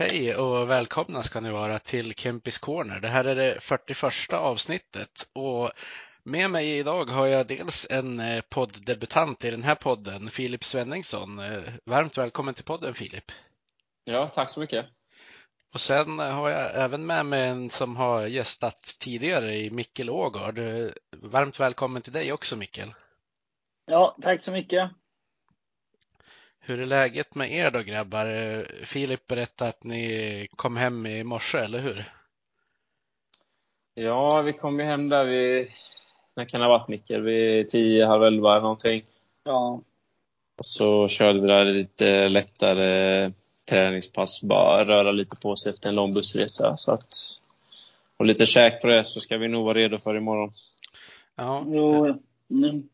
Hej och välkomna ska ni vara till Kempis Corner. Det här är det 41 avsnittet och med mig idag har jag dels en eh, podddebutant i den här podden, Filip Svenningsson. Eh, Varmt välkommen till podden Filip. Ja, tack så mycket. Och sen har jag även med mig en som har gästat tidigare i Mikkel Ågård. Eh, Varmt välkommen till dig också Mikkel. Ja, tack så mycket. Hur är läget med er då grabbar? Filip berättade att ni kom hem i morse, eller hur? Ja, vi kom ju hem där vid, när kan det ha varit Micke? Vid 10, halv 11 eller någonting. Ja, Och så körde vi där lite lättare träningspass, bara röra lite på sig efter en lång bussresa. Så att, och lite käk på det så ska vi nog vara redo för imorgon. Ja, jo,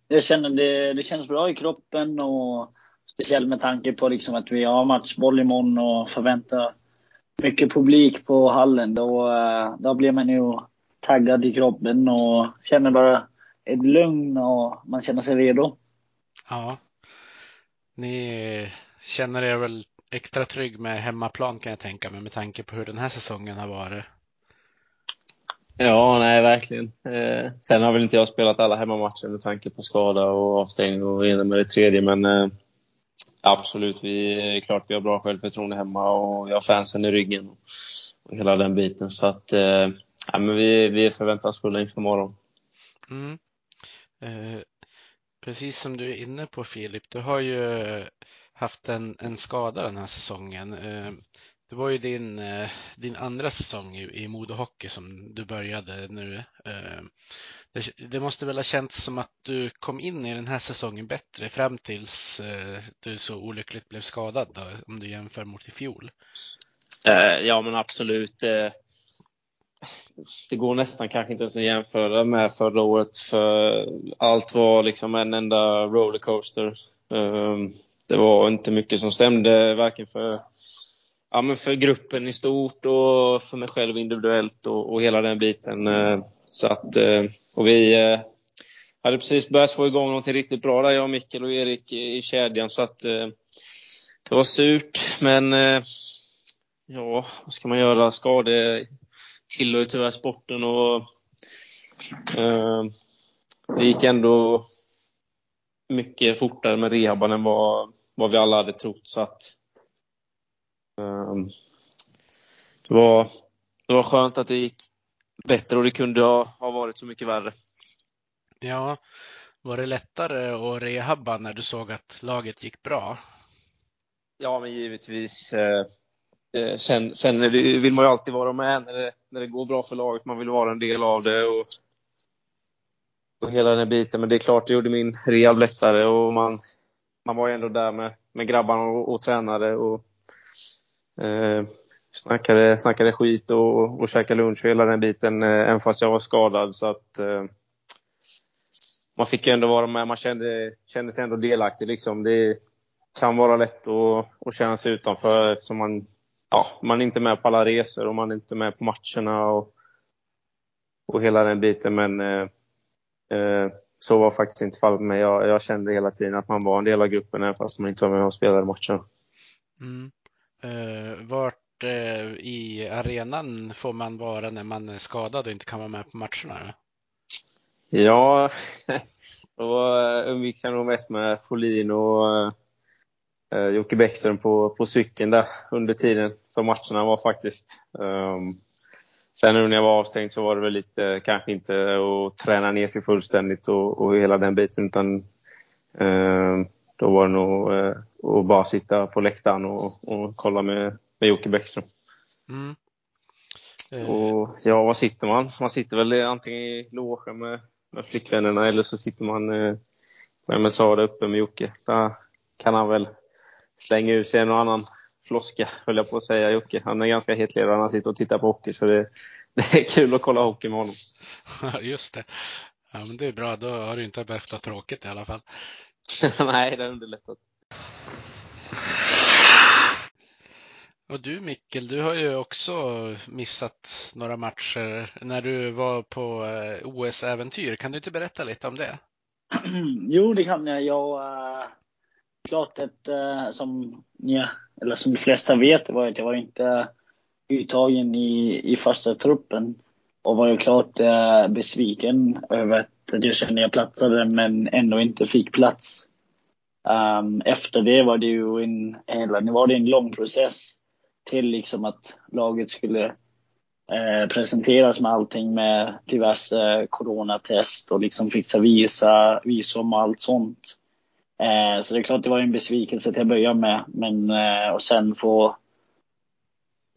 jag känner det, det känns bra i kroppen och speciellt med tanke på liksom att vi har matchboll imorgon och förväntar mycket publik på hallen. Då, eh, då blir man ju taggad i kroppen och känner bara ett lugn och man känner sig redo. ja. Ni känner er väl extra trygg med hemmaplan kan jag tänka mig med tanke på hur den här säsongen har varit. Ja, nej, verkligen. Eh, sen har väl inte jag spelat alla hemmamatcher med tanke på skada och avstängning och ena med det tredje, men eh, absolut, vi är klart vi har bra självförtroende hemma och vi har fansen i ryggen och, hela den biten. Så att, eh, ja, men vi, vi är förväntansfulla inför morgon. Mm. Eh, precis som du är inne på Filip, du har ju haft en, en skada den här säsongen. Eh, det var ju din, eh, din andra säsong i, i Modo Hockey som du började nu. Eh, det, det måste väl ha känts som att du kom in i den här säsongen bättre fram tills eh, du så olyckligt blev skadad då, om du jämför mot i fjol. Ja, men absolut. Det går nästan kanske inte ens att jämföra med förra året, för allt var liksom en enda rollercoaster. Det var inte mycket som stämde, varken för, ja, men för gruppen i stort och för mig själv individuellt och, och hela den biten. Eh, så att, eh, och vi eh, hade precis börjat få igång någonting riktigt bra där, jag, Mikkel och Erik i, i kedjan. Så att det var surt, men ja, vad ska man göra? Skador tillhör ju tyvärr sporten och eh, det gick ändå mycket fortare med rehaben än vad, vad vi alla hade trott. Så att, eh, det, var, det var skönt att det gick bättre och det kunde ha, ha varit så mycket värre. Ja, var det lättare att rehabba när du såg att laget gick bra? Ja, men givetvis. Eh, eh, sen, sen vill man ju alltid vara med när det, när det går bra för laget. Man vill vara en del av det och, och hela den här biten. Men det är klart, det gjorde min rehab lättare och man, man var ju ändå där med, med grabbarna och, och tränade och eh, snackade, snackade skit och, och käkade lunch och hela den biten, eh, även fast jag var skadad. Så att eh, man fick ändå vara med. Man kände, kände sig ändå delaktig. Liksom. Det kan vara lätt att, att känna sig utanför eftersom man, ja, man är inte med på alla resor och man är inte med på matcherna och, och hela den biten. Men eh, eh, så var faktiskt inte fallet med mig. Jag, jag kände hela tiden att man var en del av gruppen även fast man inte var med och spelade matchen. Mm. Uh, vart uh, i arenan får man vara när man är skadad och inte kan vara med på matcherna? Då? Ja, då umgicks jag nog mest med Folin och uh, Jocke Bäckström på, på cykeln där under tiden som matcherna var faktiskt. Um, sen nu när jag var avstängd så var det väl lite, kanske inte att träna ner sig fullständigt och, och hela den biten utan ehm, då var det nog att bara sitta på läktaren och, och kolla med, med Jocke Bäckström. Mm. Uh. Och ja, var sitter man? Man sitter väl antingen i logen med, med flickvännerna eller så sitter man uh, med MSA där uppe med Jocke. Där kan han väl slänga ur sig en och annan floska, höll jag på att säga, Jocke. Han är ganska hetlevrad han sitter och tittar på hockey, så det, det är kul att kolla hockey med honom. Just det. Ja, men det är bra. Då har du inte behövt ha tråkigt i alla fall. Nej, det har underlättat. Och du Mikkel, du har ju också missat några matcher när du var på eh, OS-äventyr. Kan du inte berätta lite om det? jo, det kan jag. Jag eh, klart att äh, som, ja, eller som de flesta vet var att jag var inte uttagen i, i första truppen. Och var ju klart äh, besviken över att jag kände jag platsade men ändå inte fick plats. Um, efter det var det ju en, eller, nu var det en lång process till liksom att laget skulle eh, presenteras med allting med diverse coronatest och liksom fixa visa, visum och allt sånt. Eh, så det är klart det var en besvikelse till att börja med. Men eh, och sen få,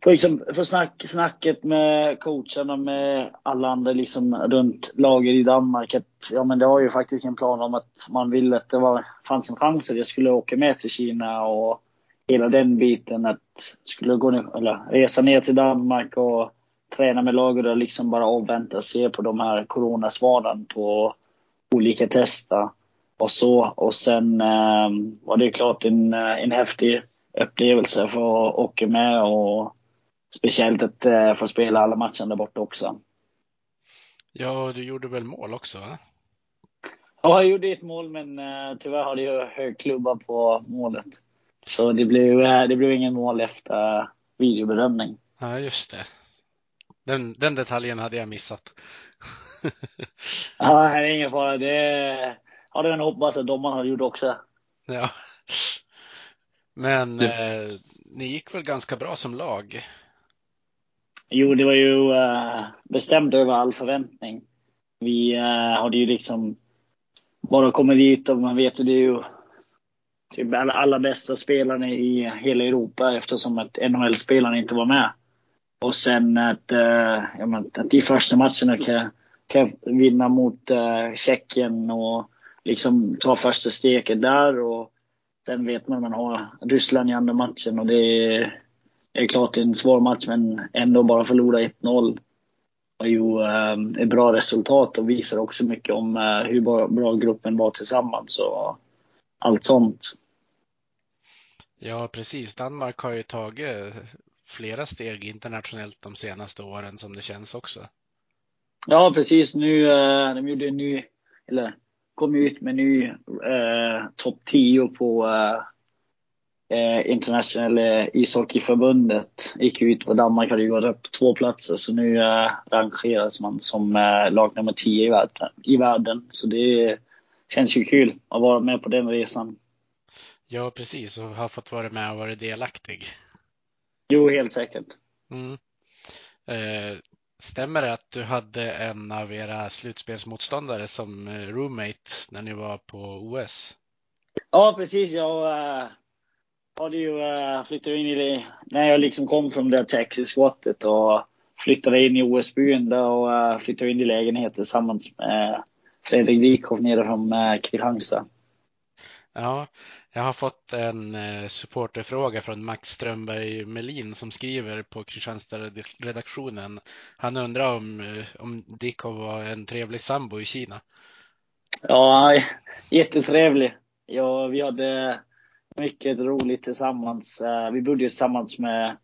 få, liksom, få snack, snacket med coacherna med alla andra liksom runt laget i Danmark. Att, ja, men det var ju faktiskt en plan om att man ville att det var, fanns en chans att jag skulle åka med till Kina och hela den biten. Att skulle gå ner, eller resa ner till Danmark och träna med laget och liksom bara avvänta och se på de här coronasvaren på olika tester och så. Och sen eh, var det klart en, eh, en häftig upplevelse för att åka med och speciellt att eh, få spela alla matcher där borta också. Ja, du gjorde väl mål också? Va? Ja, jag gjorde ett mål, men eh, tyvärr hade jag hög klubba på målet. Så det blev, eh, det blev ingen mål efter videobedömning. Ja, just det. Den, den detaljen hade jag missat. ja, det är ingen fara. Det, hade jag hoppats att domaren hade gjort också. Ja. Men eh, ni gick väl ganska bra som lag? Jo, det var ju eh, bestämt över all förväntning. Vi eh, hade ju liksom bara kommit dit och man vet ju det är ju typ alla, bästa spelarna i hela Europa eftersom att NHL-spelarna inte var med. Och sen att, eh, ja, men, att i första matcherna kan, kan vinna mot eh, Tjeckien och liksom ta första steget där och sen vet man att man har Ryssland i andra matchen och det är, det är klart en svår match men ändå bara förlora 1-0 är ju eh, ett bra resultat och visar också mycket om eh, hur bra gruppen var tillsammans Så, allt sånt. Ja, precis. Danmark har ju tagit flera steg internationellt de senaste åren som det känns också. Ja, precis. Nu, eh, de gjorde en ny, eller kom ut med ny eh, topp 10 på eh, eh internationella ishockeyförbundet. Gick ut och Danmark hade ju gått upp två platser så nu eh, rangeras man som eh, lag nummer 10 i världen, i världen. Så det känns ju kul att vara med på den resan. Ja, precis och har fått vara med och vara delaktig. Jo, helt säkert. Mm. Eh, Stämmer det att du hade en av era slutspelsmotståndare som eh, roommate när ni var på OS? Ja, precis. Jag äh, hade ju äh, flyttat in i det när jag liksom kom från det Texas-skottet och flyttade in i OS-byn och äh, flyttade in i lägenhet tillsammans med Fredrik Wikhoff nere från äh, Kristianstad. Ja, jag har fått en eh, supporterfråga från Max Strömberg Melin som skriver på Kristianstad-redaktionen. Han undrar om, eh, om Dikov var en trevlig sambo i Kina. Ja, jättetrevlig. Ja, vi hade mycket roligt tillsammans. Eh, vi bodde tillsammans med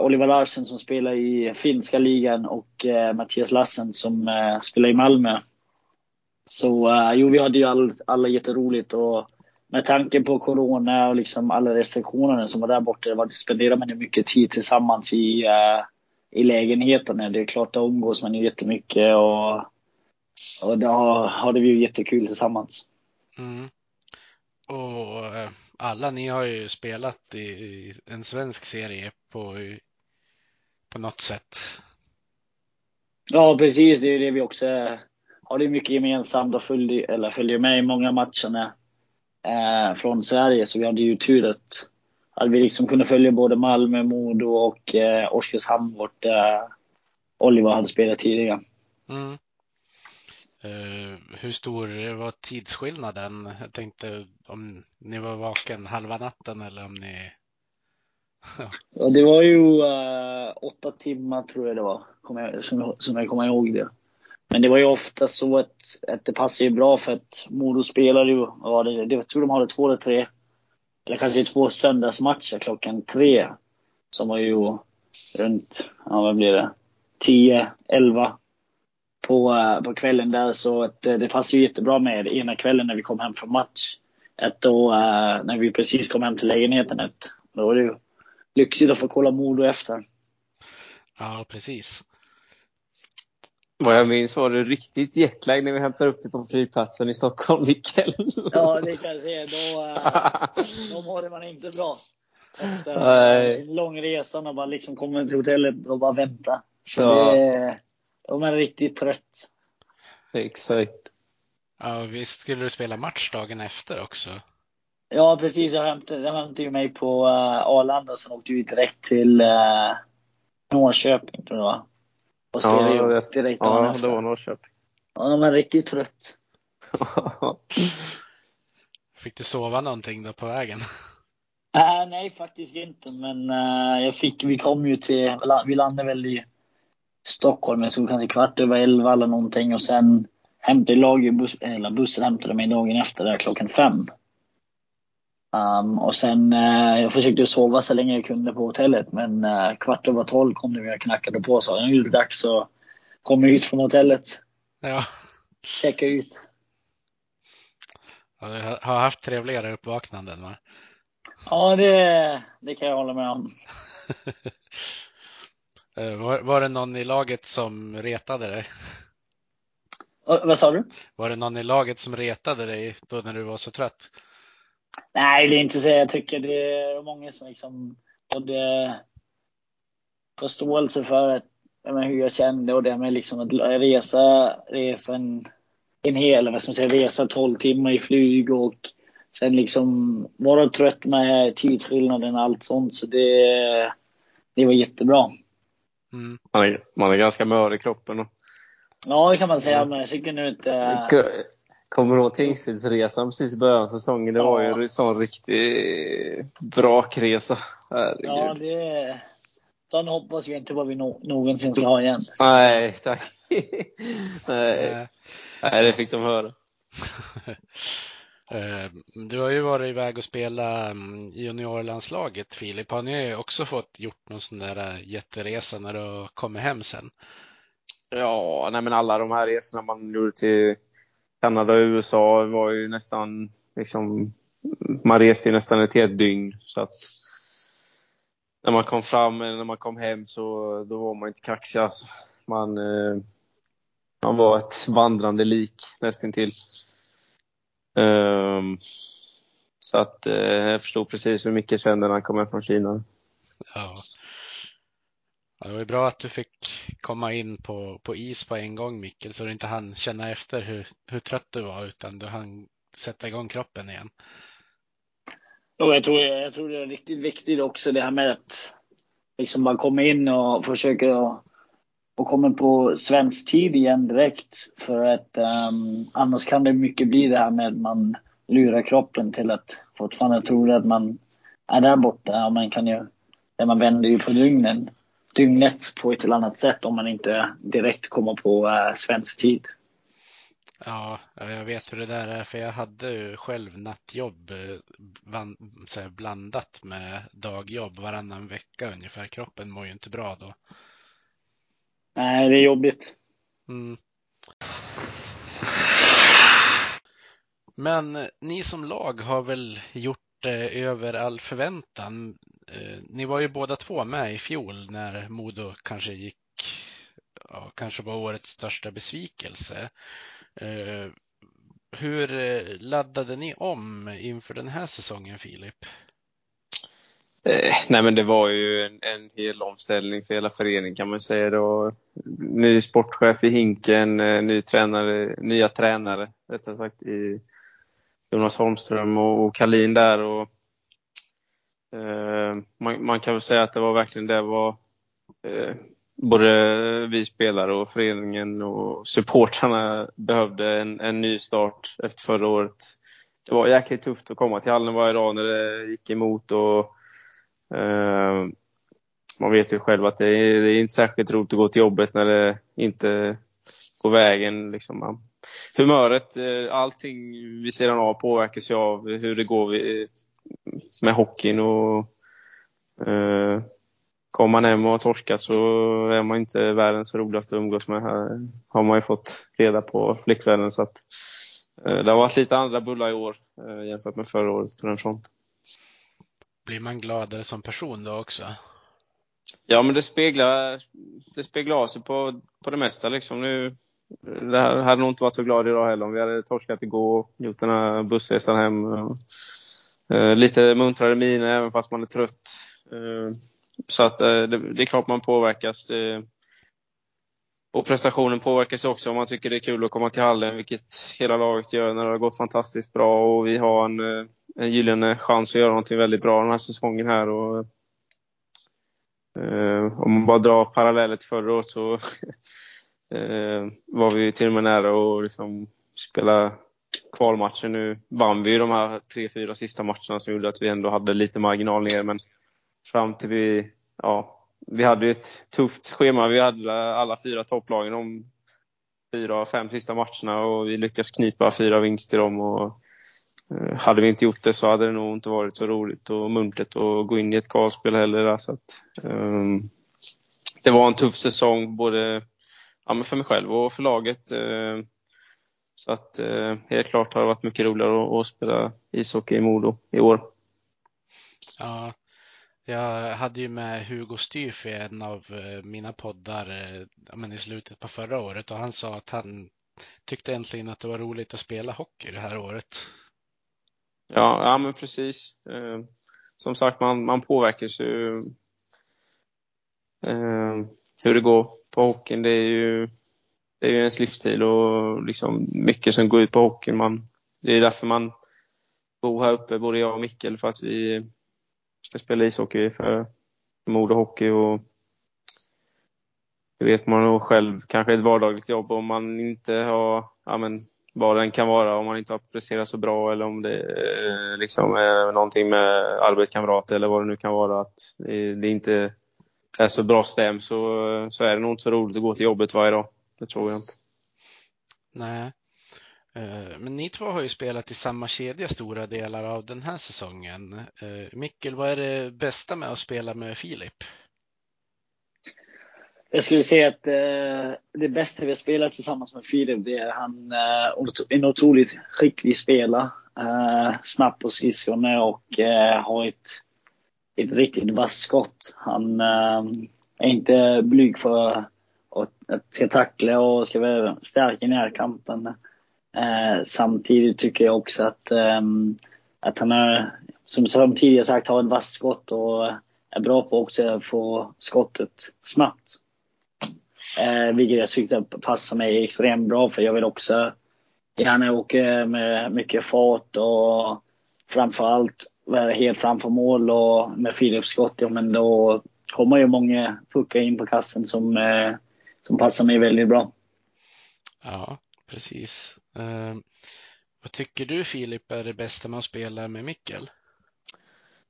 Oliver Larsen som spelar i finska ligan och Mattias Lassen som spelar i Malmö. Så jo, vi hade ju all, alla jätteroligt och med tanke på corona och liksom alla restriktioner som var där borta, var, spenderar man ju mycket tid tillsammans i, uh, i lägenheten. Det är klart, att umgås man ju jättemycket och och då har det vi jättekul tillsammans. Mm. Och eh, alla ni har ju spelat i en svensk serie på, på något sätt. Ja, precis. Det är det vi också har. Det mycket gemensamt och följer, eller följer med i många matcherna eh, från Sverige. Så vi hade ju tur att, att vi liksom kunde följa både Malmö, Modo och eh, Oskarshamn vart eh, Oliver hade spelat tidigare. Mm. Uh, hur stor var tidsskillnaden? Jag tänkte om ni var vaken halva natten eller om ni... ja, det var ju uh, åtta timmar tror jag det var, jag, som, som jag kommer ihåg det. Men det var ju ofta så att, att det passade ju bra för att Modo spelade ju, var det, jag tror de hade två eller tre, eller kanske två söndagsmatcher klockan tre. Som var ju runt, ja vad blir det, 10, 11 på, eh, på kvällen där. Så att eh, det, passade ju jättebra med ena kvällen när vi kom hem från match. Att då, eh, när vi precis kom hem till lägenheten, att då var det ju lyxigt att få kolla Modo efter. Ja, precis. Vad jag minns var det riktigt jetlag när vi hämtade upp dig på flygplatsen i Stockholm, Mikael. Ja, det kan jag säga. Då, äh, då mådde man inte bra. Efter en lång resa och bara liksom komma till hotellet och bara vänta. Så ja. det, då är man riktigt trött. Exakt. Ja, visst skulle du spela match dagen efter också? Ja, precis. Jag hämtade, jag hämtade ju mig på uh, Arlanda och sen åkte vi direkt till uh, Norrköping, tror jag och ja, det, direkt Ja, efter. det var Norrköping. Ja, de är riktigt trött. fick du sova någonting då på vägen? Äh, nej, faktiskt inte. Men uh, jag fick, vi kom ju till, vi landade väl i Stockholm, jag tror kanske kvart över elva eller någonting och sen hämtade lag, bus, eller bussen hämtade mig dagen efter där klockan fem. Um, och sen, uh, jag försökte sova så länge jag kunde på hotellet men uh, kvart över tolv kom det och knackade på och sa nu är det dags att komma ut från hotellet. Ja. Checka ut. Ja, du har haft trevligare uppvaknanden va? Ja, det, det kan jag hålla med om. Eh, var, var det någon i laget som retade dig? vad sa du? Var det någon i laget som retade dig då när du var så trött? Nej, det är inte så. Jag tycker det är många som liksom både förståelse för att, menar, hur jag kände och det med liksom att resa, resa en, en hel, vad ska man säga, resa 12 timmar i flyg och sen liksom vara trött med tidsskillnaden och allt sånt. Så det, det var jättebra. Mm. Man, är, man är ganska mör i kroppen. Och... Ja, det kan man säga, men jag tycker nu inte... Kommer du ihåg Tingsrydsresan precis i början av säsongen? Det ja. var ju en sån riktig brakresa. Herregud. Ja, det... Sån hoppas jag inte vad vi no någonsin ska ha igen. Nej, tack. Nej. Nej, det fick de höra. Eh, du har ju varit iväg och spelat mm, i juniorlandslaget Filip. Har ni också fått gjort någon sån där eh, jätteresa när du kommer hem sen? Ja, nej men alla de här resorna man gjorde till Kanada och USA var ju nästan liksom, man reste ju nästan ett helt dygn. Så att när man kom fram, eller när man kom hem så då var man inte kaxig alltså. Man, eh, man var ett vandrande lik nästintill. Um, så att eh, jag förstod precis hur mycket kände när han kom hem från Kina. Ja. ja. Det var bra att du fick komma in på, på is på en gång Mikkel så du inte hann känna efter hur, hur trött du var utan du hann sätta igång kroppen igen. Och jag, tror, jag tror det är riktigt viktigt också det här med att liksom man kommer in och försöker och kommer på svensk tid igen direkt. För att um, annars kan det mycket bli det här med att man lurar kroppen till att fortfarande tro att man är där borta. Och man kan ju, där man vänder ju på dygnen, dygnet på ett eller annat sätt om man inte direkt kommer på uh, svensk tid. Ja, jag vet hur det där är för jag hade ju själv nattjobb eh, blandat med dagjobb varannan vecka ungefär. Kroppen mår ju inte bra då. Nej, det är jobbigt. Mm. Men eh, ni som lag har väl gjort det över all förväntan. Eh, ni var ju båda två med i fjol när Modo kanske gick ja, kanske var årets största besvikelse. Eh, hur eh, laddade ni om inför den här säsongen, Filip? Eh, nej men det var ju en, en hel omställning för hela föreningen kan man säga. Då. Ny sportchef i Hinken, eh, ny tränare, nya tränare rättare sagt i Jonas Holmström och, och Kalin där. Och, Eh, man, man, kan väl säga att det var verkligen det var eh, både vi spelare och föreningen och supportrarna behövde en, en ny start efter förra året. Det var jäkligt tufft att komma till hallen varje dag när det gick emot och Eh, man vet ju själv att det är, det är, inte särskilt roligt att gå till jobbet när det inte går vägen. Liksom. Humöret, eh, allting vid sidan av påverkas ju av hur det går med hockeyn. Och, eh, kommer man hem och har torskat så är man inte världens roligaste att umgås med. Här har man ju fått reda på flickvännen. Så att, eh, det har varit lite andra bullar i år eh, jämfört med förra året på den fronten blir man gladare som person då också? Ja, men det speglar, det speglar av sig på, på det mesta. Liksom. Nu, det här hade nog inte varit så glad idag heller om vi hade torskat igår och gjort den här bussresan hem. Eh, lite muntrare miner även fast man är trött. Eh, så att eh, det, det, är klart man påverkas. och prestationen påverkas också om man tycker det är kul att komma till hallen, vilket hela laget gör när det har gått fantastiskt bra och vi har en en gyllene chans att göra någonting väldigt bra den här säsongen här. Och, om man bara drar paralleller till förra året så var vi till och med nära att liksom spela kvalmatchen. Nu vann vi de här tre, fyra sista matcherna som gjorde att vi ändå hade lite marginal ner. Men fram till vi, ja, vi hade ett tufft schema. Vi hade alla fyra topplagen de fyra, fem sista matcherna och vi lyckades knipa fyra vinster i dem. Och eh, hade vi inte gjort det så hade det nog inte varit så roligt och muntligt att gå in i ett kvalspel heller. Så att, um, det var en tuff säsong både ja, för mig själv och för laget. Uh, så att uh, helt klart har det varit mycket roligare att, att spela ishockey i Modo i år. Ja, jag hade ju med Hugo Styf i en av mina poddar men i slutet på förra året och han sa att han tyckte äntligen att det var roligt att spela hockey det här året. Ja, ja men precis. Eh, som sagt, man, man påverkas ju eh, hur det går på hockeyn. Det är ju, det är ju ens livsstil och liksom mycket som går ut på hockeyn. Man, det är därför man bor här uppe, både jag och Mikkel, för att vi ska spela ishockey för Modo Hockey. Och det vet man nog själv, kanske ett vardagligt jobb om man inte har ja, men, vad den kan vara, om man inte har presterat så bra eller om det eh, liksom är någonting med arbetskamrater eller vad det nu kan vara. Att det inte är så bra stäm så, så är det nog inte så roligt att gå till jobbet varje dag. Det tror jag inte. Nej. Eh, men ni två har ju spelat i samma kedja stora delar av den här säsongen. Eh, Mikkel, vad är det bästa med att spela med Filip? Jag skulle säga att eh, det bästa vi har spelat tillsammans med Filip, det är han eh, en otroligt skicklig spelare. Snabb på skridskorna och har ett, ett riktigt vasst skott. Han är inte blyg för och ska tackla och ska vara stark i närkampen. Eh, samtidigt tycker jag också att, eh, att han är, som, jag tidigare sagt, har ett vasst skott och är bra på också att få skottet snabbt. Eh, vilket jag tyckte passar mig extremt bra för jag vill också gärna åka med mycket fart och framförallt vara helt framför mål och med Philips skott, ja men då kommer ju många puckar in på kassen som, eh, som passar mig väldigt bra. Ja, precis. Eh, vad tycker du Filip är det bästa med att spela med Mikkel?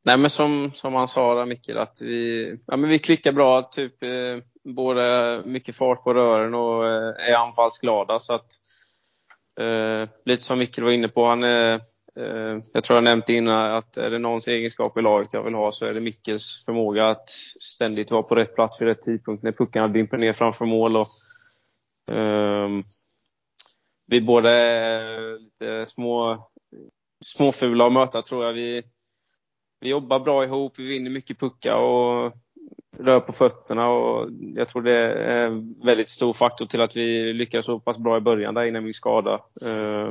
Nej men som, som han sa där Mikkel, att vi, ja, men vi klickar bra. Typ eh, både mycket fart på rören och eh, är anfallsglada. Så att, eh, lite som Mikkel var inne på, han är, Eh, jag tror jag nämnt innan att är det någons egenskap i laget jag vill ha så är det Mickels förmåga att ständigt vara på rätt plats vid rätt tidpunkt när puckarna dimper ner framför mål. Och, um, vi båda är lite små, småfula att möta tror jag. Vi, vi jobbar bra ihop, vi vinner mycket puckar och rör på fötterna och jag tror det är en väldigt stor faktor till att vi lyckas så pass bra i början där innan min skada. Eh,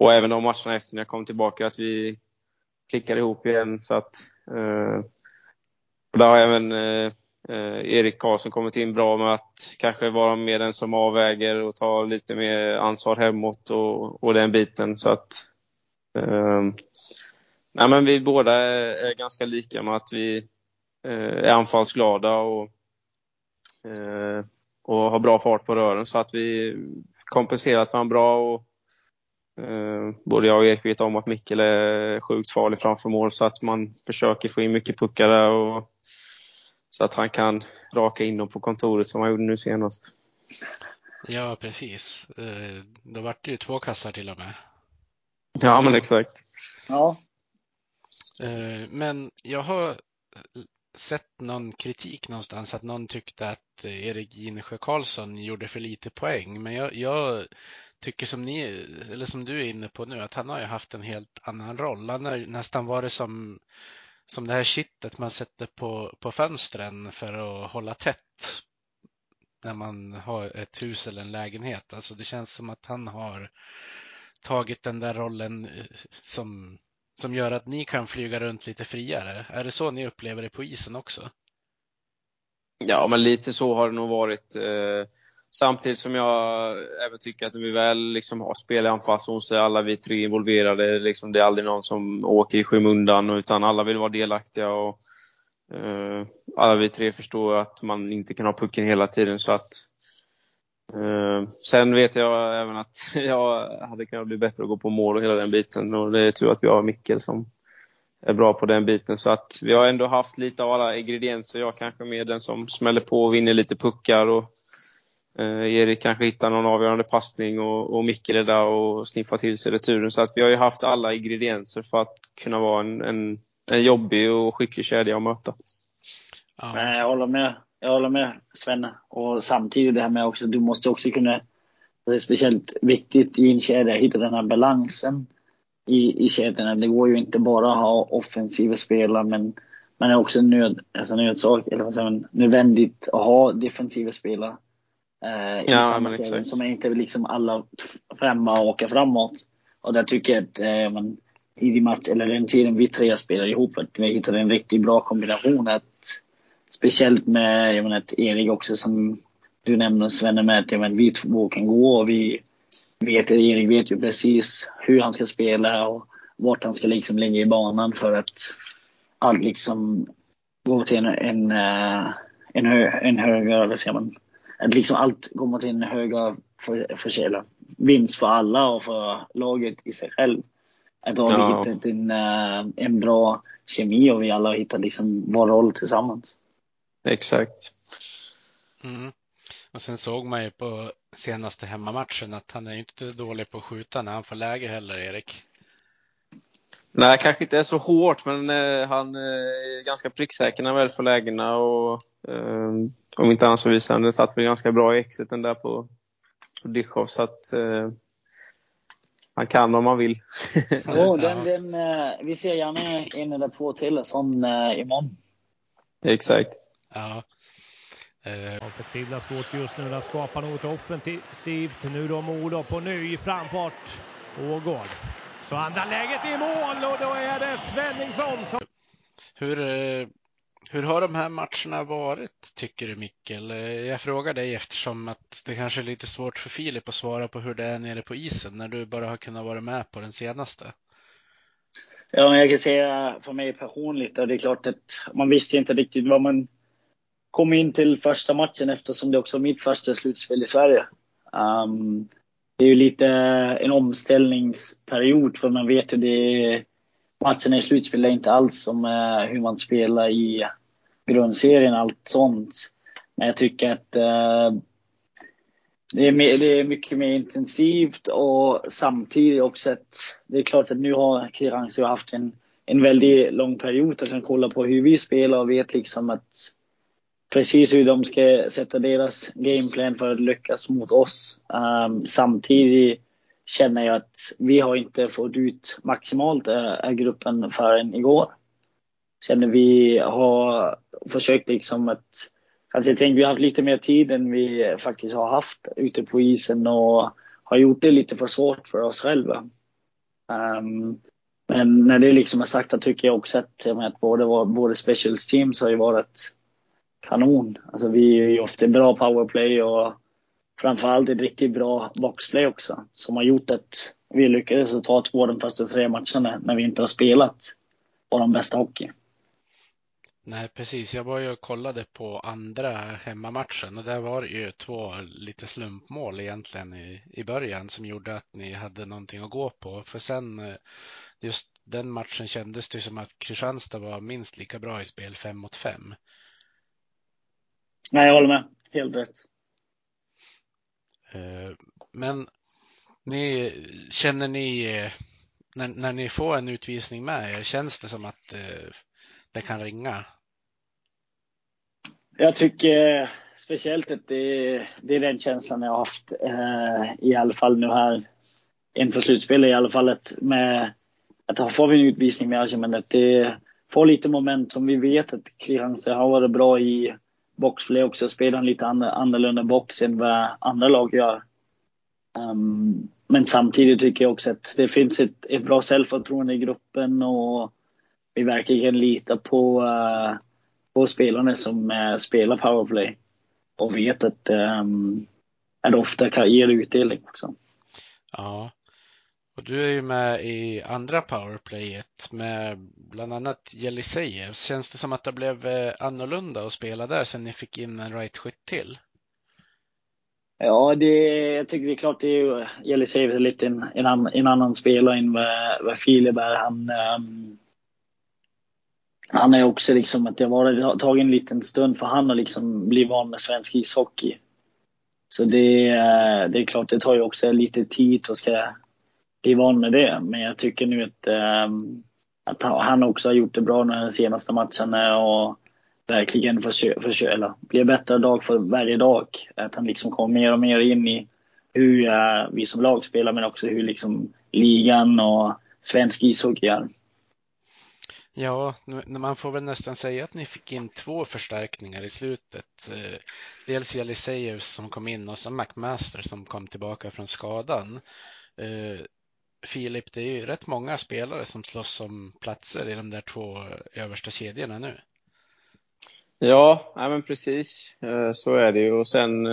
och även de matcherna efter när jag kom tillbaka att vi klickade ihop igen. Så att, eh, där har även eh, eh, Erik Karlsson kommit in bra med att kanske vara mer den som avväger och ta lite mer ansvar hemåt och, och den biten. Så att, eh, nej men vi båda är, är ganska lika med att vi Eh, är anfallsglada och, eh, och har bra fart på rören så att vi kompenserat varandra bra. Och, både jag och Erik vet om att Mikkel är sjukt farlig framför mål så att man försöker få in mycket puckar där och, så att han kan raka in dem på kontoret som han gjorde nu senast. Ja, precis. Då vart det ju två kassar till och med. Ja, men exakt. Ja. Men jag har sett någon kritik någonstans att någon tyckte att Erik Ginesjö Karlsson gjorde för lite poäng. Men jag, jag, tycker som ni, eller som du är inne på nu, att han har ju haft en helt annan roll. Han har nästan varit som, som det här kittet man sätter på, på fönstren för att hålla tätt när man har ett hus eller en lägenhet. Alltså det känns som att han har tagit den där rollen eh, som som gör att ni kan flyga runt lite friare. Är det så ni upplever det på isen också? Ja, men lite så har det nog varit. Eh, samtidigt som jag även tycker att när vi väl liksom har spel i anfallszon så är alla vi tre involverade. Liksom, det är aldrig någon som åker i skymundan utan alla vill vara delaktiga. Och, eh, alla vi tre förstår att man inte kan ha pucken hela tiden. så att eh, sen vet jag även att jag hade kunnat bli bättre att gå på mål och hela den biten. Och det är tur att vi har Mickel som är bra på den biten. Så att vi har ändå haft lite av alla ingredienser. Jag kanske mer den som smäller på och vinner lite puckar. Och, Erik kanske hittar någon avgörande passning och, och Mikkel är där och sniffar till sig returen. Så att vi har ju haft alla ingredienser för att kunna vara en, en, en jobbig och skicklig kedja att möta. Ja. Jag håller med jag håller med Svenne. Och samtidigt det här med också, du måste också kunna, det är speciellt viktigt i en kedja, hitta den här balansen i, i kedjorna. Det går ju inte bara att ha offensiva spelare, men man är också nöd, alltså nödsak, eller vad säger man, nödvändigt att ha defensiva spelare. Eh, i ja, samma serie, som är inte liksom alla femma och åka framåt. Och där tycker jag att eh, man, i de match, eller den tiden vi tre spelar ihop, att vi hittade en riktigt bra kombination. Att Speciellt med jag menar, Erik också som du nämner Svenne med att menar, vi två kan gå och vi vet, Erik vet ju precis hur han ska spela och vart han ska liksom ligga i banan för att allt liksom går till en, en, eh, en, hö, en högre, vad säger man, att liksom allt går mot en högre för, för, vinst för alla och för laget i sig själv. Att då har ja. vi hittat en, eh, en bra kemi och vi alla har hittat liksom vår roll tillsammans. Exakt. Mm. Och sen såg man ju på senaste hemmamatchen att han är inte dålig på att skjuta när han får läge heller, Erik. Nej, kanske inte är så hårt, men eh, han eh, är ganska pricksäker när han väl får lägena. Och, eh, om inte annat så visar han det satt väl ganska bra i exiten där på, på Dichov. Så att eh, han kan om han vill. oh, den, den, eh, vi ser gärna en eller två till som eh, imorgon. Exakt. Ja. Eh. Förtvivlat svårt just nu att skapa något offensivt. Nu då Modo på ny framfart. Ågård. Så andra läget i mål och då är det Svenningsson som... Hur, eh, hur har de här matcherna varit tycker du Mikkel? Jag frågar dig eftersom att det kanske är lite svårt för Filip att svara på hur det är nere på isen när du bara har kunnat vara med på den senaste. Ja, men jag kan säga för mig personligt, och det är klart att man visste inte riktigt vad man kom in till första matchen eftersom det också var mitt första slutspel i Sverige. Um, det är ju lite en omställningsperiod för man vet hur det är. matcherna i slutspel är inte alls som uh, hur man spelar i grundserien, allt sånt. Men jag tycker att eh, det, är mer, det är mycket mer intensivt och samtidigt också att det är klart att nu har Kristianstad haft en, en väldigt lång period och kan kolla på hur vi spelar och vet liksom att precis hur de ska sätta deras gameplan för att lyckas mot oss. Um, samtidigt känner jag att vi har inte fått ut maximalt uh, gruppen förrän igår känner vi har försökt liksom att Alltså jag tänker vi har haft lite mer tid än vi faktiskt har haft ute på isen och har gjort det lite för svårt för oss själva. Um, men när det liksom är sagt så tycker jag också att, att både, både specials teams har ju varit kanon. Alltså vi är ju ofta bra powerplay och framförallt ett riktigt bra boxplay också. Som har gjort att vi lyckades ta två de första tre matcherna när vi inte har spelat vår bästa hockey. Nej, precis. Jag var ju och kollade på andra hemmamatchen och där var det ju två lite slumpmål egentligen i, i början som gjorde att ni hade någonting att gå på. För sen eh, just den matchen kändes det som att Kristianstad var minst lika bra i spel fem mot fem. Nej, jag håller med. Helt rätt. Eh, men ni, känner ni eh, när, när ni får en utvisning med er, känns det som att det kan ringa? Jag tycker speciellt att det, det är den känslan jag har haft eh, i alla fall nu här inför slutspelet i alla fall. Att med, att får vi en utvisning med Asche, att det får lite momentum. Vi vet att Kristianstad har varit bra i boxplay också, spelar en lite annorlunda box än vad andra lag gör. Um, men samtidigt tycker jag också att det finns ett, ett bra självförtroende i gruppen och vi verkligen litar på, uh, på spelarna som uh, spelar powerplay och vet att, um, att ofta kan ge utdelning också. Ja, och du är ju med i andra powerplayet med bland annat Jelisejevs. Känns det som att det blev eh, annorlunda att spela där sen ni fick in en right-skytt till? Ja, det, jag tycker det är klart det är Jelisejevs lite en, en, en, annan spelare än vad, vad Filip är. Han, um, han är också liksom att det har tagit en liten stund för han har liksom blivit van med svensk ishockey. Så det, det är klart, det tar ju också lite tid och ska bli van med det. Men jag tycker nu att, ehm, att han också har gjort det bra de senaste matcherna och verkligen försöker, försö eller blir bättre dag för varje dag. Att han liksom kommer mer och mer in i hur eh, vi som lag spelar men också hur liksom ligan och svensk ishockey är. Ja, man får väl nästan säga att ni fick in två förstärkningar i slutet. Eh, dels Jelisejus som kom in och så McMaster som kom tillbaka från skadan. Eh, Filip, det är ju rätt många spelare som slåss om platser i de där två översta kedjorna nu. Ja, ja men precis. Eh, så är det ju. Och sen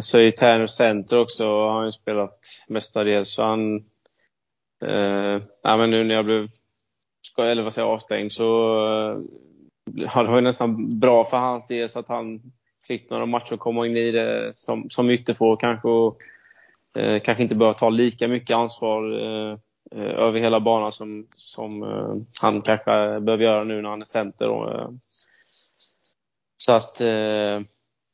så är ju Tärner center också, han har ju spelat mestadels. Så han Eh, ja, men nu när jag blev eller vad säger, avstängd så eh, det var ju nästan bra för hans del så att han fick några matcher att komma in i det som, som ytterfår kanske och eh, kanske inte behöver ta lika mycket ansvar eh, eh över hela banan som, som eh, han kanske behöver göra nu när han är center. Och, eh, så att eh,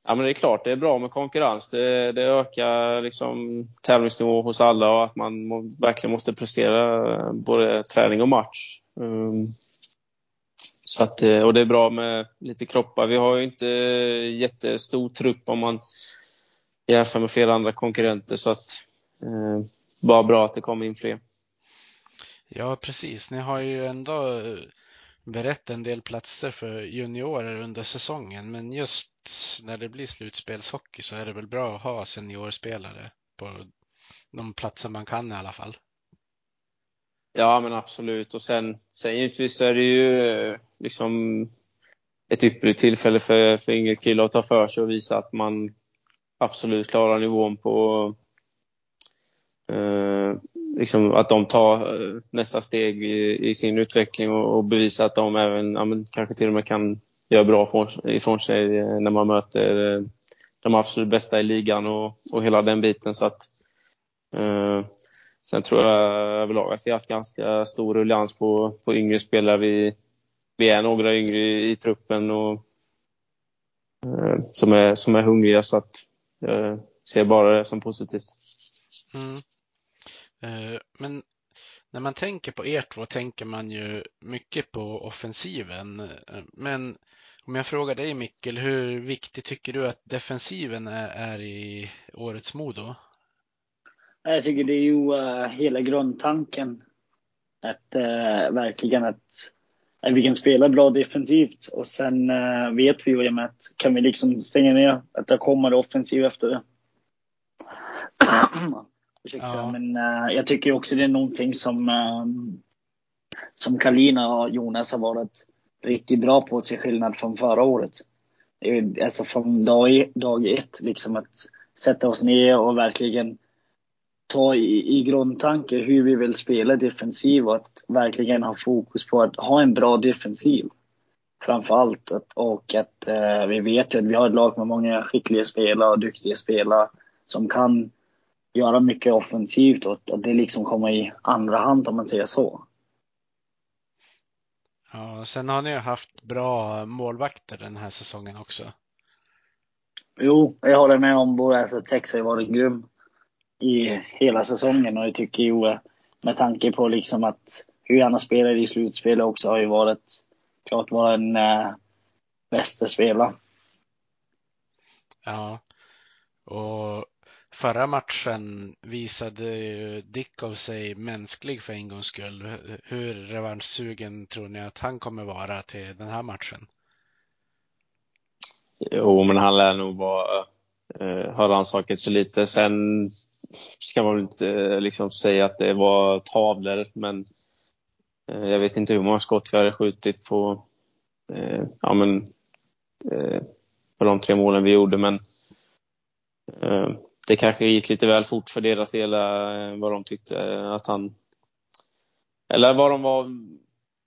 Ja, men det är klart det är bra med konkurrens. Det, det ökar liksom tävlingsnivå hos alla och att man må, verkligen måste prestera både träning och match. Um, så att, eh, och det är bra med lite kroppar. Vi har ju inte jättestor trupp om man jämför med flera andra konkurrenter så att eh, bara bra att det kommer in fler. Ja, precis. Ni har ju ändå eh, berett en del platser för juniorer under säsongen, men just när det blir slutspelshockey så är det väl bra att ha seniorspelare på de platser man kan i alla fall. Ja, men absolut. Och sen, sen givetvis så är det ju liksom ett ypperligt tillfälle för, för yngre killar att ta för sig och visa att man absolut klarar nivån på eh, liksom att de tar eh, nästa steg i, i sin utveckling och, och bevisa att de även, ja, men, kanske till och med kan göra bra ifrån sig eh, när man möter eh, de absolut bästa i ligan och, och hela den biten. Så att, eh, sen tror jag överlag att vi har haft ganska stor ruljans på, på yngre spelare. Vi, vi är några yngre i, i truppen och, eh, som, är, som är hungriga så att jag ser bara det som positivt. Mm. Eh, men när man tänker på er två tänker man ju mycket på offensiven. Eh, men om jag frågar dig Mikkel, hur viktig tycker du att defensiven är, i årets Modo? Jag tycker det är ju eh, hela grundtanken Att eh, verkligen att, att vi kan spela bra defensivt och sen eh, vet vi ju att kan vi liksom stänga ner att det kommer offensiv efter det. Ursäkta, ja. men uh, jag tycker också det är någonting som, uh, som Kalina och Jonas har varit riktigt bra på, till skillnad från förra året. Alltså från dag, dag ett, liksom att sätta oss ner och verkligen ta i, i grundtanke hur vi vill spela defensiv och att verkligen ha fokus på att ha en bra defensiv. Framför allt. Och att uh, vi vet ju att vi har ett lag med många skickliga spelare och duktiga spelare som kan göra mycket offensivt och att det liksom kommer i andra hand om man säger så. Ja, sen har ni ju haft bra målvakter den här säsongen också. Jo, jag håller med om både alltså Tex har varit grym i hela säsongen och jag tycker ju med tanke på liksom att hur han har spelat i slutspelet också har ju varit klart vara en äh, bästa spelare. Ja, och Förra matchen visade ju Dickov sig mänsklig för en gångs skull. Hur revanschsugen tror ni att han kommer vara till den här matchen? Jo, men han lär nog vara, eh, ha rannsakat sig lite. Sen ska man väl inte eh, liksom säga att det var tavlor, men eh, jag vet inte hur många skott vi hade skjutit på, eh, ja men, eh, på de tre målen vi gjorde, men eh, det kanske gick lite väl fort för deras del eh, vad de tyckte eh, att han... Eller vad de var,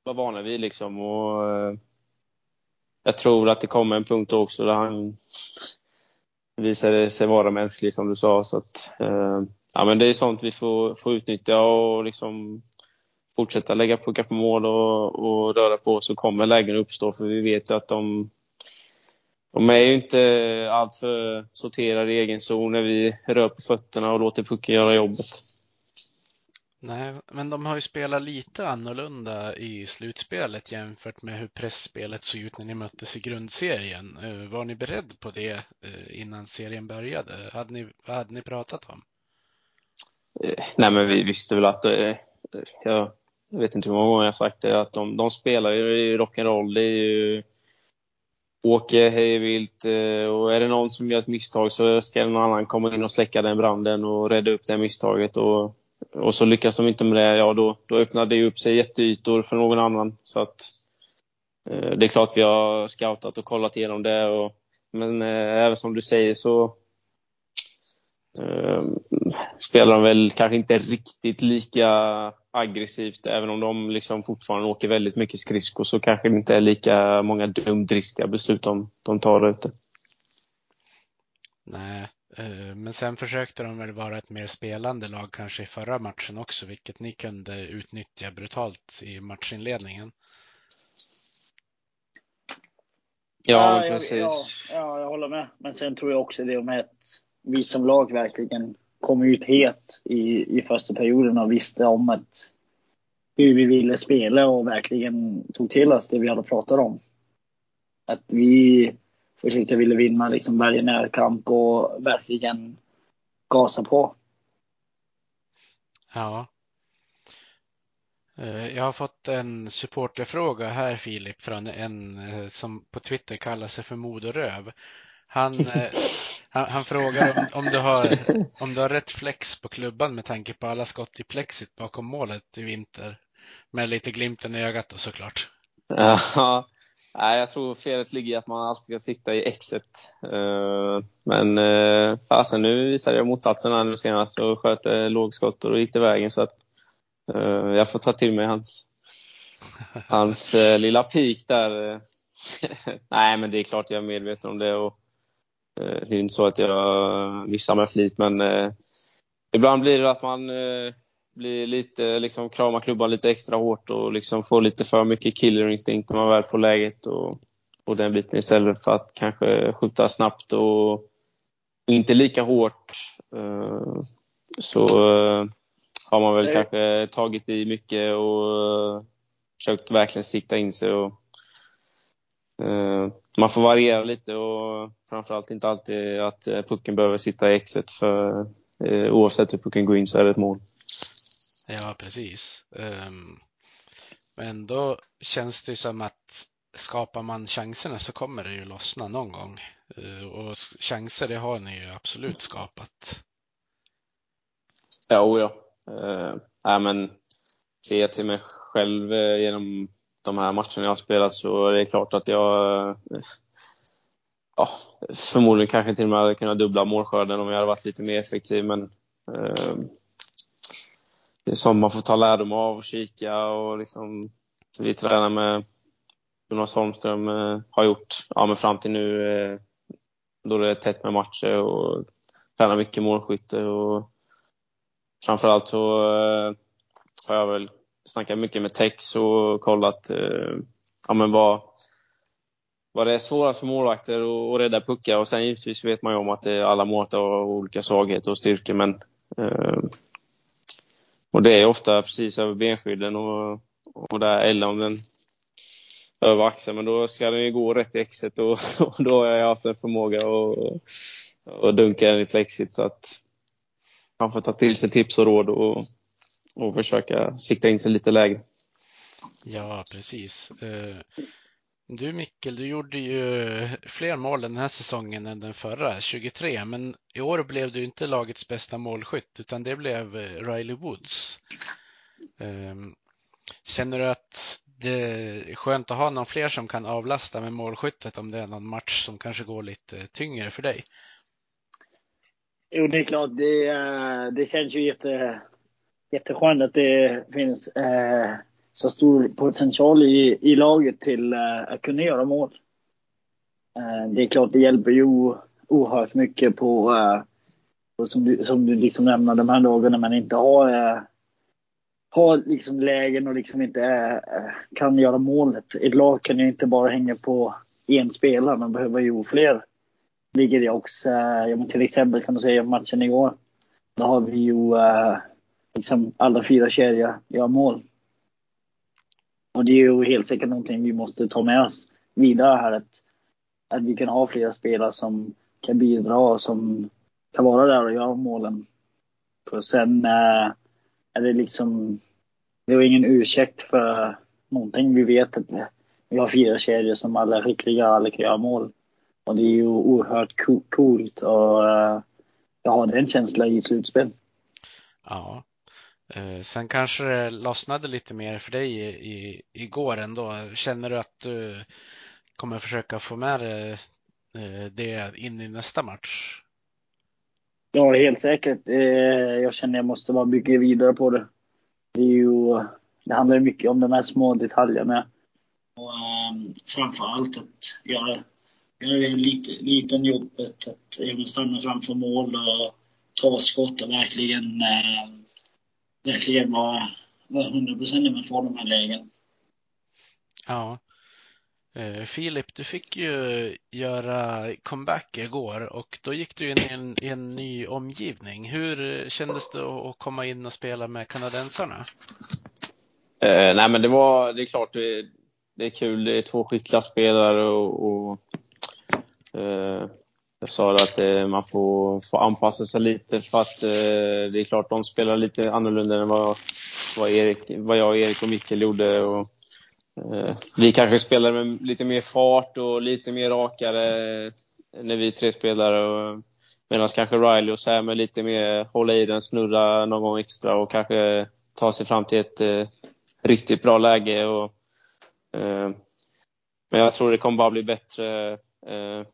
var vana vid liksom. Och, eh, jag tror att det kommer en punkt också där han visade sig vara mänsklig som du sa. Så att, ja, men det är sånt vi får, får utnyttja och liksom fortsätta lägga puckar på mål och, och röra på så kommer lägen uppstå för vi vet ju att de de är ju inte alltför sorterade i egen zon när vi rör på fötterna och låter pucken göra jobbet. Nej, men de har ju spelat lite annorlunda i slutspelet jämfört med hur pressspelet såg ut när ni möttes i grundserien. Eh, var ni beredd på det eh, innan serien började? Hade ni, vad hade ni pratat om? Eh, nej, men vi visste väl att, jag vet inte hur många gånger jag sagt det, att de, de spelar ju rock'n'roll. Det är ju åker hejvilt eh, och är det någon som gör ett misstag så ska någon annan komma in och släcka den branden och rädda upp det misstaget. Och, och så lyckas de inte med det, ja då, då öppnar det upp sig jätteytor för någon annan. Så att, eh, det är klart vi har scoutat och kollat igenom det. Och, men eh, även som du säger så eh, spelar de väl kanske inte riktigt lika aggressivt. Även om de liksom fortfarande åker väldigt mycket skridskor så kanske det inte är lika många dumdristiga beslut de, de tar där ute. Nej, eh, men sen försökte de väl vara ett mer spelande lag kanske i förra matchen också, vilket ni kunde utnyttja brutalt i matchinledningen. Ja, ja precis. Ja, ja, jag håller med. Men sen tror jag också det med att vi som lag verkligen kom ut het i, i första perioden och visste om att hur vi ville spela och verkligen tog till oss det vi hade pratat om. Att vi försökte ville vinna liksom varje närkamp och verkligen gasa på. Ja. Eh, jag har fått en supporterfråga här Filip från en eh, som på Twitter kallar sig för Modoröv. Han, eh, han, han, frågar om, om, du har, om du har rätt flex på klubban med tanke på alla skott i plexit bakom målet i vinter. Med lite glimten i ögat då såklart. Ja, jag tror felet ligger i att man alltid ska sikta i exet. Eh, men eh, fasen, nu visade jag motsatsen här nu senast och sköt lågskott och då gick det vägen så att jag får ta till mig hans, hans lilla pik där. Nej, men det är klart jag är medveten om det. Och det är inte så att jag missar med flit, men eh, ibland blir det att man eh, blir lite, liksom kramar klubban lite extra hårt och liksom får lite för mycket killerinstinkt när man väl får läget och, och den biten istället för att kanske skjuta snabbt och inte lika hårt. Så har man väl kanske tagit i mycket och försökt verkligen sikta in sig. Och, man får variera lite och framförallt inte alltid att eh, pucken behöver sitta i exet för eh, oavsett hur pucken går in så är det ett mål. Ja, precis. Um, men då känns det som att skapar man chanserna så kommer det ju lossna någon gång. Uh, och chanser, det har ni ju absolut skapat. Ja, oh ja. Uh, äh, men ser jag till mig själv genom de här matcherna jag har spelat så är det klart att jag ja, förmodligen kanske till och med hade kunnat dubbla målskörden om jag hade varit lite mer effektiv. Men ehm, det är sånt man får ta lärdom av och kika och liksom vi tränar med Jonas Holmström eh, har gjort ja, men fram till nu eh, då det är tätt med matcher och tränar mycket målskytte och framförallt så eh, har jag väl snackat mycket med Tex och kollat eh, ja, men vad, vad det är svårast för målvakter att rädda puckar och sen givetvis vet man ju om att det, alla målvakter har olika svagheter och styrkor men eh, och det är ofta precis över benskydden och, och där, eller om den över axeln. Men då ska den ju gå rätt i exet och, och då har jag haft en förmåga att och dunka den i plexit så att man får ta till sig tips och råd och, och försöka sikta in sig lite lägre. Ja, precis. Eh, du Mikkel, du gjorde ju fler mål den här säsongen än den förra, 23, men i år blev du inte lagets bästa målskytt utan det blev eh, Riley Woods. Ehm, känner du att det är skönt att ha någon fler som kan avlasta med målskyttet om det är någon match som kanske går lite tyngre för dig? Jo, det är klart. Det, det känns ju jätte, jätteskönt att det finns eh, så stor potential i, i laget till eh, att kunna göra mål. Eh, det är klart, det hjälper ju oerhört mycket på, på som, du, som du liksom nämner, de här dagarna när man inte har, eh, har liksom lägen och liksom inte eh, kan göra målet. Ett lag kan ju inte bara hänga på en spelare, man behöver ju fler. Vilket jag också, ja, till exempel kan du säga matchen igår. Då har vi ju liksom alla fyra kedjor gör mål. Och det är ju helt säkert någonting vi måste ta med oss vidare här. Att, att vi kan ha flera spelare som kan bidra och som kan vara där och göra målen. För sen äh, är det liksom, det är ingen ursäkt för någonting. Vi vet att vi har fyra kedjor som alla är skickliga, alla kan göra mål. Och det är ju oerhört coolt och äh, jag har den känslan i slutspel. Ja, Eh, sen kanske det lossnade lite mer för dig i, i, igår ändå. Känner du att du kommer försöka få med det, eh, det in i nästa match? Ja, helt säkert. Eh, jag känner att jag måste bara bygga vidare på det. Det, är ju, det handlar mycket om de här små detaljerna. Och ehm, um, framför allt att göra, göra det lite, liten jobbet. Att stanna framför mål och ta skott och verkligen um, verkligen vara, vara 100 procent när man får de här lägen. Ja. Eh, Filip, du fick ju göra comeback igår och då gick du in i en, i en ny omgivning. Hur kändes det att komma in och spela med kanadensarna? Eh, nej, men det var, det är klart, det, det är kul. Det är två skickliga spelare och, och eh, jag sa att eh, man får, får anpassa sig lite för att eh, det är klart de spelar lite annorlunda än vad, vad, Erik, vad jag, Erik och Mikkel gjorde. Och, eh, vi kanske spelar med lite mer fart och lite mer rakare när vi tre spelare. Medan kanske Riley och Sam är lite mer hålla i den, snurra någon gång extra och kanske ta sig fram till ett eh, riktigt bra läge. Och, eh, men jag tror det kommer bara bli bättre. Eh,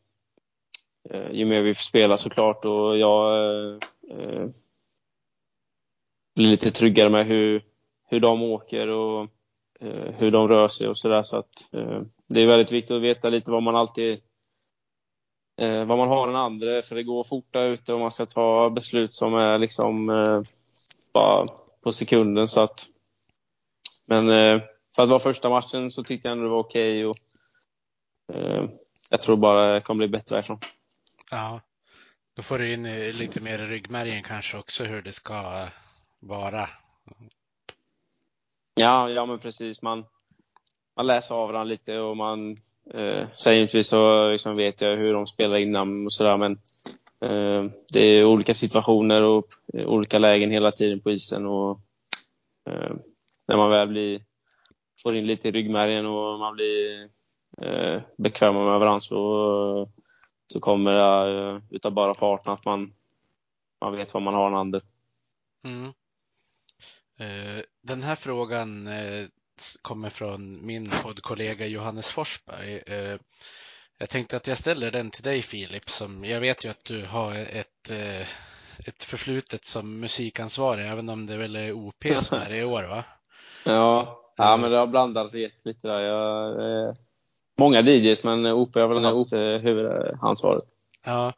Eh, ju mer vi får spela såklart och jag eh, eh, blir lite tryggare med hur, hur de åker och eh, hur de rör sig och sådär. Så att eh, det är väldigt viktigt att veta lite vad man alltid eh, vad man har den andra för det går fort där ute och man ska ta beslut som är liksom eh, bara på sekunden så att men eh, för att vara första matchen så tyckte jag ändå det var okej okay och eh, jag tror bara det kommer bli bättre därifrån. Ja, då får du in eh, lite mer i ryggmärgen kanske också hur det ska vara. Ja, ja men precis. Man, man läser av varandra lite och man eh, sen givetvis så liksom vet jag hur de spelar innan och sådär men eh, det är olika situationer och eh, olika lägen hela tiden på isen och Eh, när man väl blir, får in lite i ryggmärgen och man blir eh, bekväma med varandra så, så kommer det eh, utav bara farten att man, man vet vad man har en andra. Mm. Eh, den här frågan eh, kommer från min poddkollega Johannes Forsberg. Jag tänkte att jag ställer den till dig Filip, som jag vet ju att du har ett, ett förflutet som musikansvarig, även om det väl är OP som är i år va? Ja, ja men det har blandat lite där. Jag, många DJs, men OP har väl haft huvudansvaret. Ja,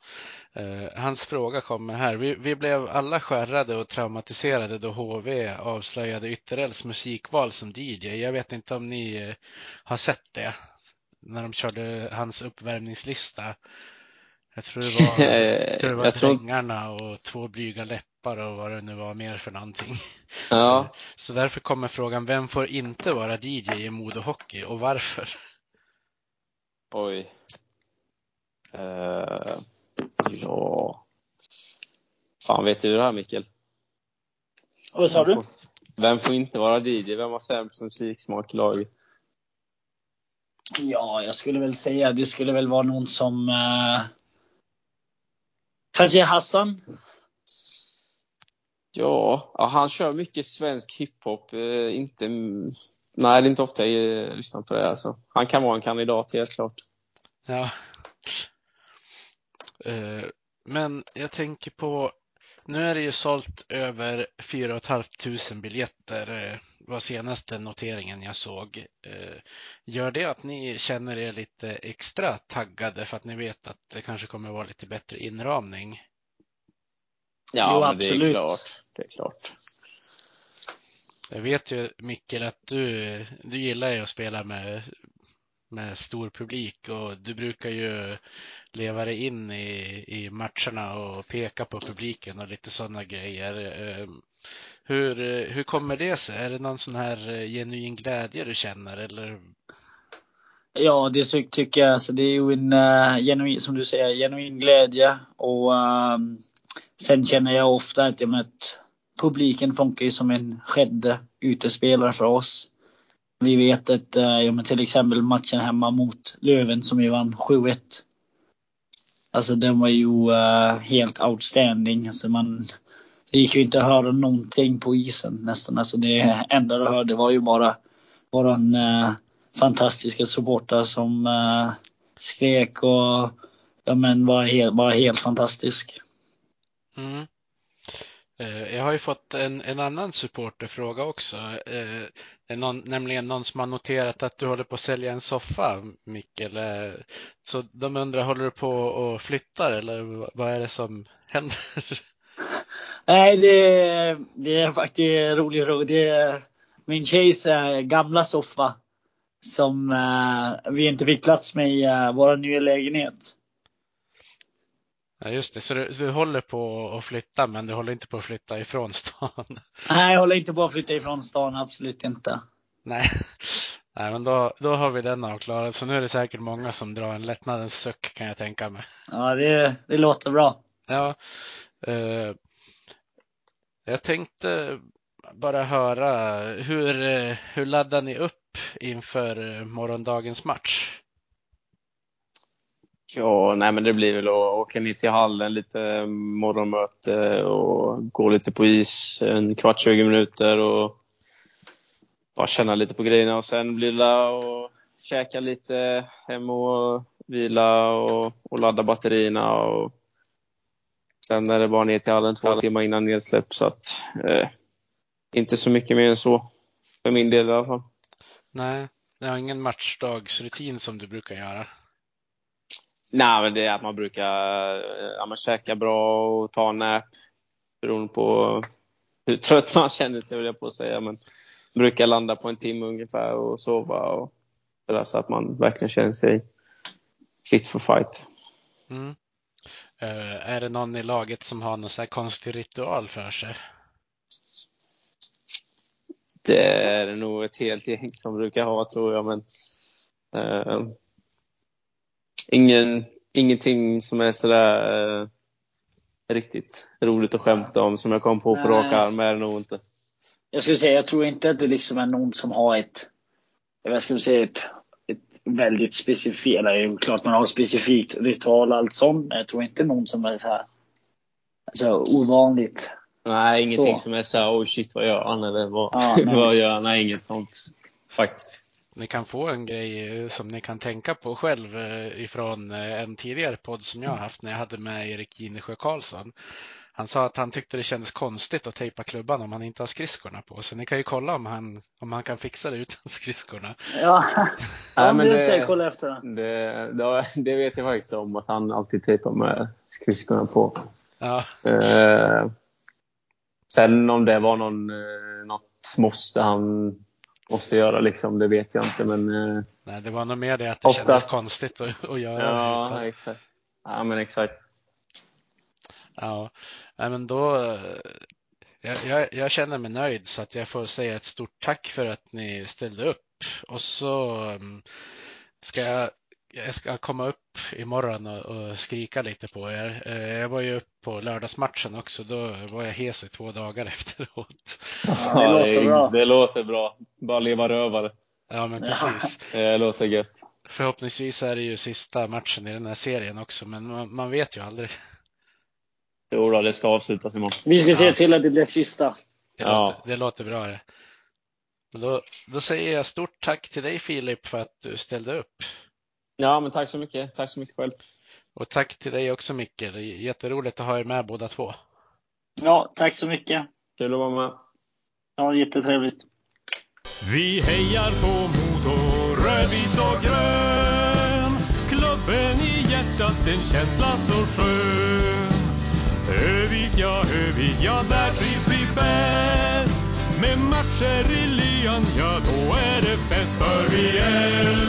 Eh, hans fråga kommer här. Vi, vi, blev alla skärrade och traumatiserade då HV avslöjade Ytterells musikval som DJ. Jag vet inte om ni eh, har sett det när de körde hans uppvärmningslista. Jag tror det var, jag tror det var Drängarna och Två blyga läppar och vad det nu var mer för någonting. Ja. Så därför kommer frågan, vem får inte vara DJ i Modo Hockey och varför? Oj. Uh... Ja. Fan, vet du det här Mikkel? Vad sa du? Vem får inte vara DJ? Vem har sämst musiksmak i laget? Ja, jag skulle väl säga det skulle väl vara någon som eh, Kanske Hassan? Ja, ja, han kör mycket svensk hiphop. Eh, inte, nej, det är inte ofta jag lyssnar på det. Alltså. Han kan vara en kandidat, helt klart. Ja, Eh, men jag tänker på, nu är det ju sålt över 4 500 biljetter eh, var senaste noteringen jag såg. Eh, gör det att ni känner er lite extra taggade för att ni vet att det kanske kommer vara lite bättre inramning? Ja, jo, absolut. det är klart. Det är klart. Jag vet ju Mikkel att du, du gillar ju att spela med med stor publik och du brukar ju leva dig in i, i matcherna och peka på publiken och lite sådana grejer. Ehm, hur, hur kommer det sig? Är det någon sån här genuin glädje du känner eller? Ja, det tycker jag. Alltså, det är ju en eh, uh, genuin, som du säger, genuin glädje och um, sen känner jag ofta att, jag att publiken funkar ju som en sjätte utespelare för oss. Vi vet att, eh, ja, men till exempel matchen hemma mot Löven som vi vann 7-1. Alltså den var ju uh, helt outstanding. Alltså man, det gick ju inte att höra någonting på isen nästan. Alltså det enda du hörde var ju bara våran uh, fantastiska supportrar som uh, skrek och ja, men var, helt, var helt fantastisk. Mm. Eh, jag har ju fått en, en annan supporterfråga också. Eh, någon, nämligen någon som har noterat att du håller på att sälja en soffa, Mikkel. Så de undrar, håller du på och flyttar eller vad är det som händer? Nej, det, det är faktiskt en rolig fråga. Det är min tjejs eh, gamla soffa som eh, vi inte fick plats med i vår nya lägenhet. Ja, just det. Så du, så du håller på att flytta, men du håller inte på att flytta ifrån stan? Nej, jag håller inte på att flytta ifrån stan. Absolut inte. Nej, Nej men då, då har vi den avklarad. Så nu är det säkert många som drar en lättnadens suck kan jag tänka mig. Ja, det, det låter bra. Ja. Eh, jag tänkte bara höra, hur, hur laddar ni upp inför morgondagens match? Ja, nej men det blir väl att åka ner till hallen, lite eh, morgonmöte och gå lite på is en kvart, 20 minuter och bara känna lite på grejerna och sen blir det och käka lite hem och vila och, och ladda batterierna och sen är det bara ner till hallen två timmar innan nedsläpp så att eh, inte så mycket mer än så för min del i alla fall. Nej, det har ingen matchdagsrutin som du brukar göra? Nej, men det är att man brukar ja, man käka bra och ta en nap beroende på hur trött man känner sig, vill jag på att säga. Men brukar landa på en timme ungefär och sova och sådär, så att man verkligen känner sig fit for fight. Mm. Uh, är det någon i laget som har någon så konstig ritual för sig? Det är nog ett helt gäng som brukar ha, tror jag. Men uh, ingen, ingenting som är sådär eh, riktigt roligt att skämta om som jag kom på på rak arm är det nog inte. jag skulle säga, jag tror inte att det liksom är någon som har ett, jag ska säga ett, ett väldigt specifikt, eller klart man har specifikt ritual och allt sånt, men jag tror inte någon som är så här, alltså ovanligt. Nej, ingenting Så. som är så här, oh shit vad gör han eller vad, Ja, vad gör han? Nej, inget sånt faktiskt. Ni kan få en grej eh, som ni kan tänka på själv eh, ifrån eh, en tidigare podd som jag har haft när jag hade med Erik Ginesjö Karlsson. Han sa att han tyckte det kändes konstigt att tejpa klubban om han inte har skridskorna på. Så ni kan ju kolla om han, om han kan fixa det utan skridskorna. Ja, ja men det det- ska jag kolla efter. Det, det, det vet jag faktiskt om, att han alltid tejpar med skridskorna på. Ja, Eh, sen om det var någon, något måste han måste göra, liksom, det vet jag inte. Men eh, nej, det var nog mer det att det Oftast- kändes konstigt att, att göra det. ja, Utan, exakt. Ja, men exakt. ja, nej, men då. eh, Jag, jag, jag känner mig nöjd så att jag får säga ett stort tack för att ni ställde upp. Och så mm, ska jag, jag ska komma upp imorgon och, och skrika lite på er. Eh, Jag var ju upp på lördagsmatchen också. Då var jag hes i två dagar efteråt. Ja, det låter bra. det låter bra. Bara leva rövare. Ja, men Ja. precis. Det låter gött. Förhoppningsvis är det ju sista matchen i den här serien också, men man, man vet ju aldrig. Jo då, det ska avslutas imorgon. Vi ska se Ja. till att det blir sista. Det, Ja. låter, det låter bra det. Men då, då säger jag stort tack till dig Filip för att du ställde upp. Ja, men tack så mycket. Tack så mycket själv. Och tack till dig också Micke. Det är Jätteroligt att ha er med båda två. Ja, tack så mycket. Kul att vara med. Ja, jättetrevligt. Vi hejar på Modo, rödvit och grön. Klubben i hjärtat, en känsla så skön. Övik, ja, Övik, ja, där trivs vi bäst. Med matcher i lyan, ja, då är det fest. För vi älskar